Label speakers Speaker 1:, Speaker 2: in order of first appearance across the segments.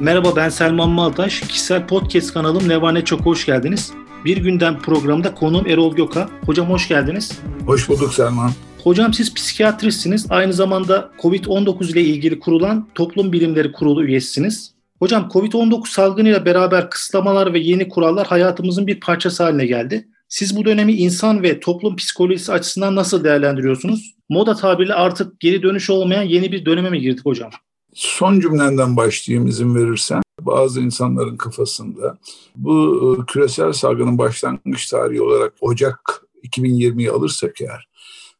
Speaker 1: Merhaba ben Selman Maltaş. Kişisel podcast kanalım Ne Var Ne Çok hoş geldiniz. Bir günden programda konuğum Erol Göka. Hocam hoş geldiniz.
Speaker 2: Hoş bulduk Selman.
Speaker 1: Hocam siz psikiyatristsiniz. Aynı zamanda COVID-19 ile ilgili kurulan Toplum Bilimleri Kurulu üyesisiniz. Hocam COVID-19 salgınıyla beraber kısıtlamalar ve yeni kurallar hayatımızın bir parçası haline geldi. Siz bu dönemi insan ve toplum psikolojisi açısından nasıl değerlendiriyorsunuz? Moda tabirle artık geri dönüş olmayan yeni bir döneme mi girdik hocam?
Speaker 2: Son cümlenden başlayayım izin verirsen. Bazı insanların kafasında bu e, küresel salgının başlangıç tarihi olarak Ocak 2020'yi alırsak eğer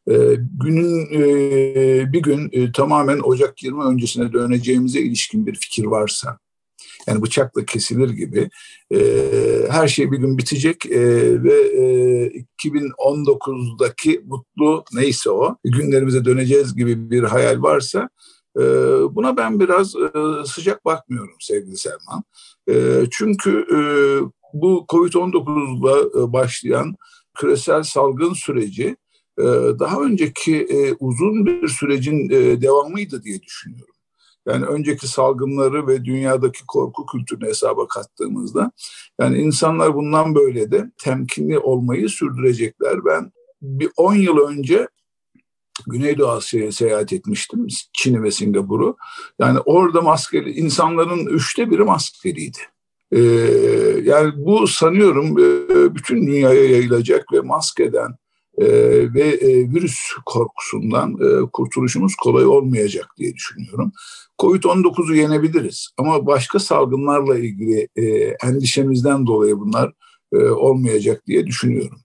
Speaker 2: e, günün e, bir gün tamamen Ocak 20 öncesine döneceğimize ilişkin bir fikir varsa yani bıçakla kesilir gibi her şey bir gün bitecek ve 2019'daki mutlu neyse o günlerimize döneceğiz gibi bir hayal varsa buna ben biraz e, sıcak bakmıyorum sevgili Selman. Ee, çünkü e, bu Covid-19'la e, başlayan küresel salgın süreci daha önceki uzun bir sürecin devamıydı diye düşünüyorum. Yani önceki salgınları ve dünyadaki korku kültürünü hesaba kattığımızda yani insanlar bundan böyle de temkinli olmayı sürdürecekler. Ben bir 10 yıl önce Güneydoğu Asya'ya seyahat etmiştim. Çin'i ve Singapur'u. Yani orada maskeli, insanların üçte biri maskeliydi. Ee, yani bu sanıyorum e, bütün dünyaya yayılacak ve maskeden e, ve e, virüs korkusundan e, kurtuluşumuz kolay olmayacak diye düşünüyorum. Covid-19'u yenebiliriz ama başka salgınlarla ilgili e, endişemizden dolayı bunlar e, olmayacak diye düşünüyorum.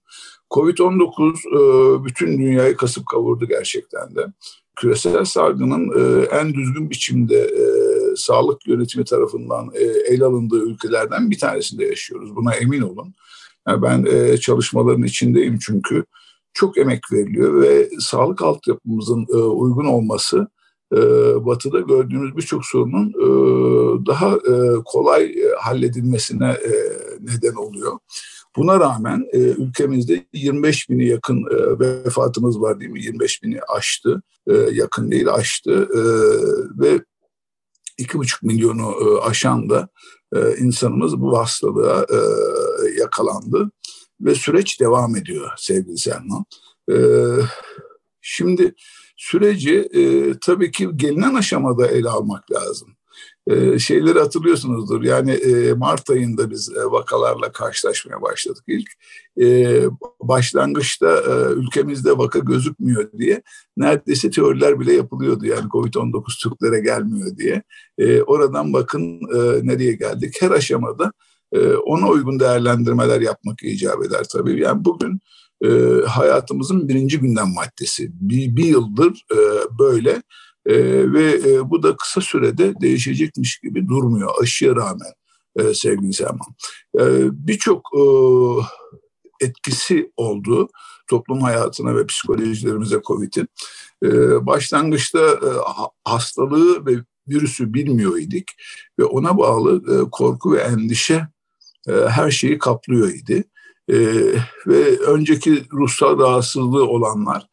Speaker 2: Covid-19 e, bütün dünyayı kasıp kavurdu gerçekten de. Küresel salgının e, en düzgün biçimde e, sağlık yönetimi tarafından el alındığı ülkelerden bir tanesinde yaşıyoruz. Buna emin olun. ben çalışmaların içindeyim çünkü çok emek veriliyor ve sağlık altyapımızın uygun olması batıda gördüğümüz birçok sorunun daha kolay halledilmesine neden oluyor. Buna rağmen e, ülkemizde 25 bini yakın e, vefatımız var değil mi? 25 bini aştı, e, yakın değil aştı e, ve 2,5 milyonu e, aşan da e, insanımız bu hastalığa e, yakalandı ve süreç devam ediyor sevgili Selman. E, şimdi süreci e, tabii ki gelinen aşamada ele almak lazım e, şeyleri hatırlıyorsunuzdur. Yani e, Mart ayında biz e, vakalarla karşılaşmaya başladık ilk. E, başlangıçta ülkemizde vaka gözükmüyor diye neredeyse teoriler bile yapılıyordu. Yani Covid-19 Türklere gelmiyor diye. Oradan bakın nereye geldik. Her aşamada ona uygun değerlendirmeler yapmak icap eder tabii. Yani bugün hayatımızın birinci gündem maddesi. Bir, bir yıldır böyle e, ve e, bu da kısa sürede değişecekmiş gibi durmuyor aşıya rağmen e, sevgili Selman. E, Birçok e, etkisi oldu toplum hayatına ve psikolojilerimize COVID'in. E, başlangıçta e, hastalığı ve virüsü bilmiyor idik ve ona bağlı e, korku ve endişe e, her şeyi kaplıyor idi. E, ve önceki ruhsal rahatsızlığı olanlar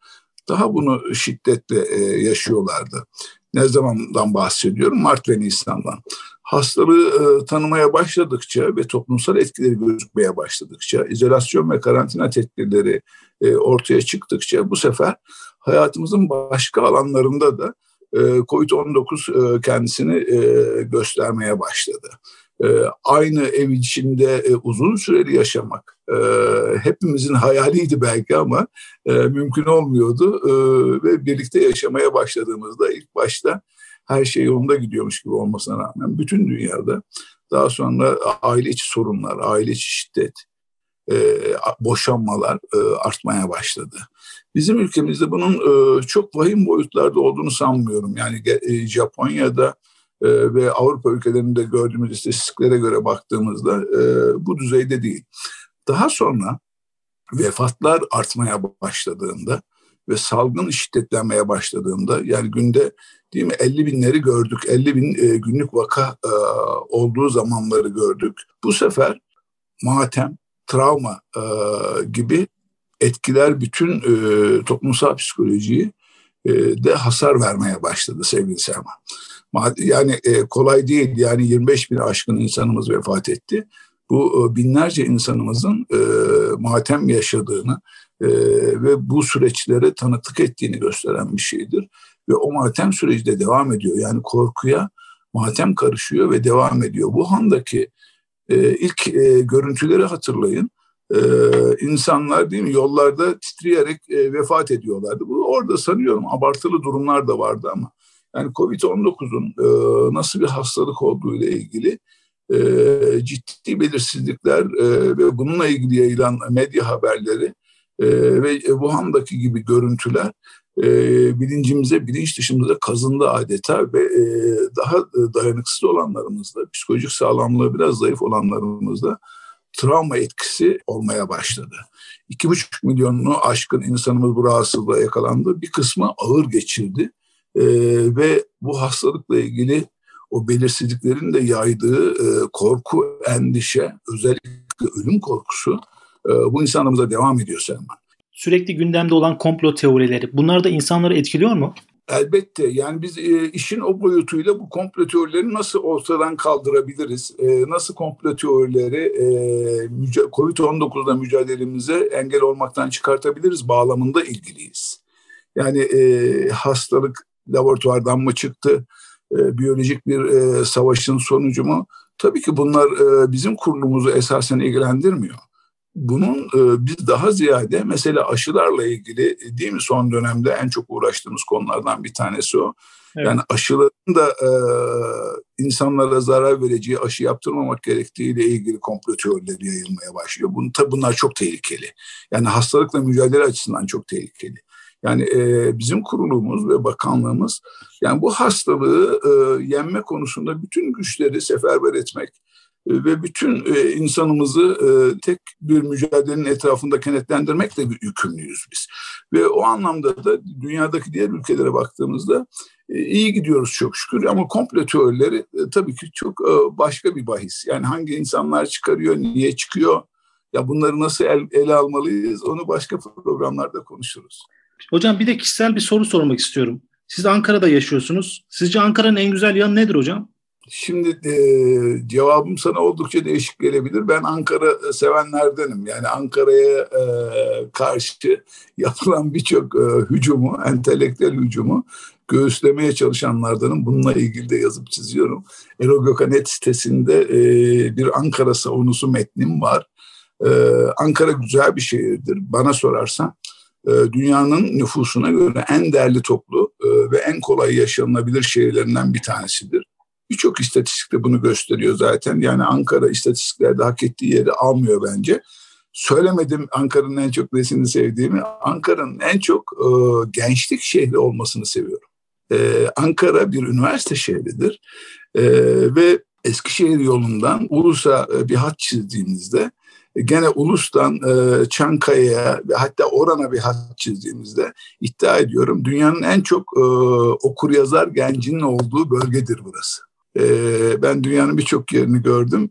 Speaker 2: daha bunu şiddetle e, yaşıyorlardı. Ne zamandan bahsediyorum? Mart ve Nisan'dan. Hastalığı e, tanımaya başladıkça ve toplumsal etkileri gözükmeye başladıkça, izolasyon ve karantina tedbirleri e, ortaya çıktıkça bu sefer hayatımızın başka alanlarında da e, COVID-19 e, kendisini e, göstermeye başladı. E, aynı ev içinde e, uzun süreli yaşamak e, hepimizin hayaliydi belki ama mümkün olmuyordu ve birlikte yaşamaya başladığımızda ilk başta her şey yolunda gidiyormuş gibi olmasına rağmen bütün dünyada daha sonra aile içi sorunlar, aile içi şiddet, boşanmalar artmaya başladı. Bizim ülkemizde bunun çok vahim boyutlarda olduğunu sanmıyorum. Yani Japonya'da e, ve Avrupa ülkelerinde gördüğümüz istatistiklere göre baktığımızda e, bu düzeyde değil. Daha sonra vefatlar artmaya başladığında ve salgın şiddetlenmeye başladığında yani günde değil mi 50 binleri gördük 50 bin e, günlük vaka e, olduğu zamanları gördük. Bu sefer matem, travma e, gibi etkiler bütün e, toplumsal psikolojiyi e, de hasar vermeye başladı sevgili Selman. Yani e, kolay değil. Yani 25 bin aşkın insanımız vefat etti. Bu e, binlerce insanımızın e, matem yaşadığını e, ve bu süreçlere tanıklık ettiğini gösteren bir şeydir. Ve o matem süreci de devam ediyor. Yani korkuya matem karışıyor ve devam ediyor. Bu handaki e, ilk e, görüntüleri hatırlayın. E, insanlar değil mi yollarda titreyerek e, vefat ediyorlardı. Bu orada sanıyorum abartılı durumlar da vardı ama yani Covid-19'un e, nasıl bir hastalık olduğu ile ilgili e, ciddi belirsizlikler e, ve bununla ilgili yayılan medya haberleri e, ve Wuhan'daki gibi görüntüler e, bilincimize, bilinç dışımıza kazındı adeta ve e, daha dayanıksız olanlarımızda, psikolojik sağlamlığı biraz zayıf olanlarımızda travma etkisi olmaya başladı. İki buçuk milyonunu aşkın insanımız bu rahatsızlığa yakalandı. Bir kısmı ağır geçirdi e, ve bu hastalıkla ilgili o belirsizliklerin de yaydığı e, korku, endişe, özellikle ölüm korkusu e, bu insanımıza devam ediyor Selman.
Speaker 1: Sürekli gündemde olan komplo teorileri bunlar da insanları etkiliyor mu?
Speaker 2: Elbette yani biz e, işin o boyutuyla bu komplo teorilerini nasıl ortadan kaldırabiliriz? E, nasıl komplo teorileri e, Covid-19'da mücadelemize engel olmaktan çıkartabiliriz bağlamında ilgiliyiz. Yani e, hastalık laboratuvardan mı çıktı? E, biyolojik bir e, savaşın sonucu mu? Tabii ki bunlar e, bizim kurulumuzu esasen ilgilendirmiyor bunun e, biz daha ziyade mesela aşılarla ilgili e, değil mi son dönemde en çok uğraştığımız konulardan bir tanesi o. Evet. Yani aşıların da e, insanlara zarar vereceği aşı yaptırmamak gerektiğiyle ilgili komplo teorileri yayılmaya başlıyor. Bunu, tabi bunlar çok tehlikeli. Yani hastalıkla mücadele açısından çok tehlikeli. Yani e, bizim kurulumuz ve bakanlığımız yani bu hastalığı e, yenme konusunda bütün güçleri seferber etmek, e, ve bütün e, insanımızı e, tek bir mücadelenin etrafında kenetlendirmekle yükümlüyüz biz. Ve o anlamda da dünyadaki diğer ülkelere baktığımızda iyi gidiyoruz çok şükür ama komple teorileri tabii ki çok başka bir bahis. Yani hangi insanlar çıkarıyor, niye çıkıyor, ya bunları nasıl el, ele almalıyız onu başka programlarda konuşuruz.
Speaker 1: Hocam bir de kişisel bir soru sormak istiyorum. Siz Ankara'da yaşıyorsunuz. Sizce Ankara'nın en güzel yanı nedir hocam?
Speaker 2: Şimdi e, cevabım sana oldukça değişik gelebilir. Ben Ankara sevenlerdenim. Yani Ankara'ya e, karşı yapılan birçok e, hücumu, entelektüel hücumu göğüslemeye çalışanlardanım. Bununla ilgili de yazıp çiziyorum. Erol sitesinde e, bir Ankara savunusu metnim var. E, Ankara güzel bir şehirdir. Bana sorarsan e, dünyanın nüfusuna göre en değerli toplu e, ve en kolay yaşanılabilir şehirlerinden bir tanesidir. Birçok istatistik de bunu gösteriyor zaten. Yani Ankara istatistiklerde hak ettiği yeri almıyor bence. Söylemedim Ankara'nın en çok nesini sevdiğimi. Ankara'nın en çok e, gençlik şehri olmasını seviyorum. E, Ankara bir üniversite şehridir. Ve Eskişehir yolundan Ulus'a bir hat çizdiğimizde e, gene Ulus'tan e, Çankaya'ya ve hatta Oran'a bir hat çizdiğimizde iddia ediyorum dünyanın en çok e, okur yazar gencinin olduğu bölgedir burası. E, ben dünyanın birçok yerini gördüm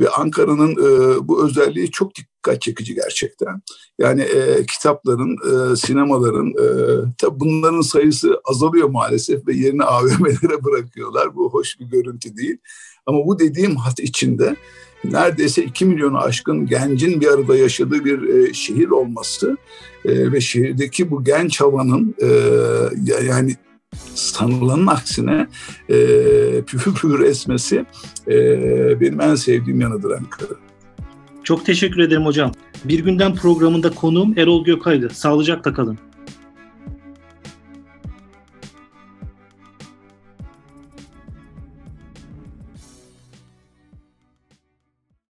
Speaker 2: ve Ankara'nın e, bu özelliği çok dikkat çekici gerçekten. Yani e, kitapların, e, sinemaların, e, tabi bunların sayısı azalıyor maalesef ve yerini AVM'lere bırakıyorlar. Bu hoş bir görüntü değil. Ama bu dediğim hat içinde neredeyse 2 milyonu aşkın gencin bir arada yaşadığı bir e, şehir olması e, ve şehirdeki bu genç havanın e, yani sanılanın aksine e, püfür püfür esmesi e, benim en sevdiğim yanıdır Ankara.
Speaker 1: Çok teşekkür ederim hocam. Bir günden programında konuğum Erol Gökay'dı. Sağlıcakla kalın.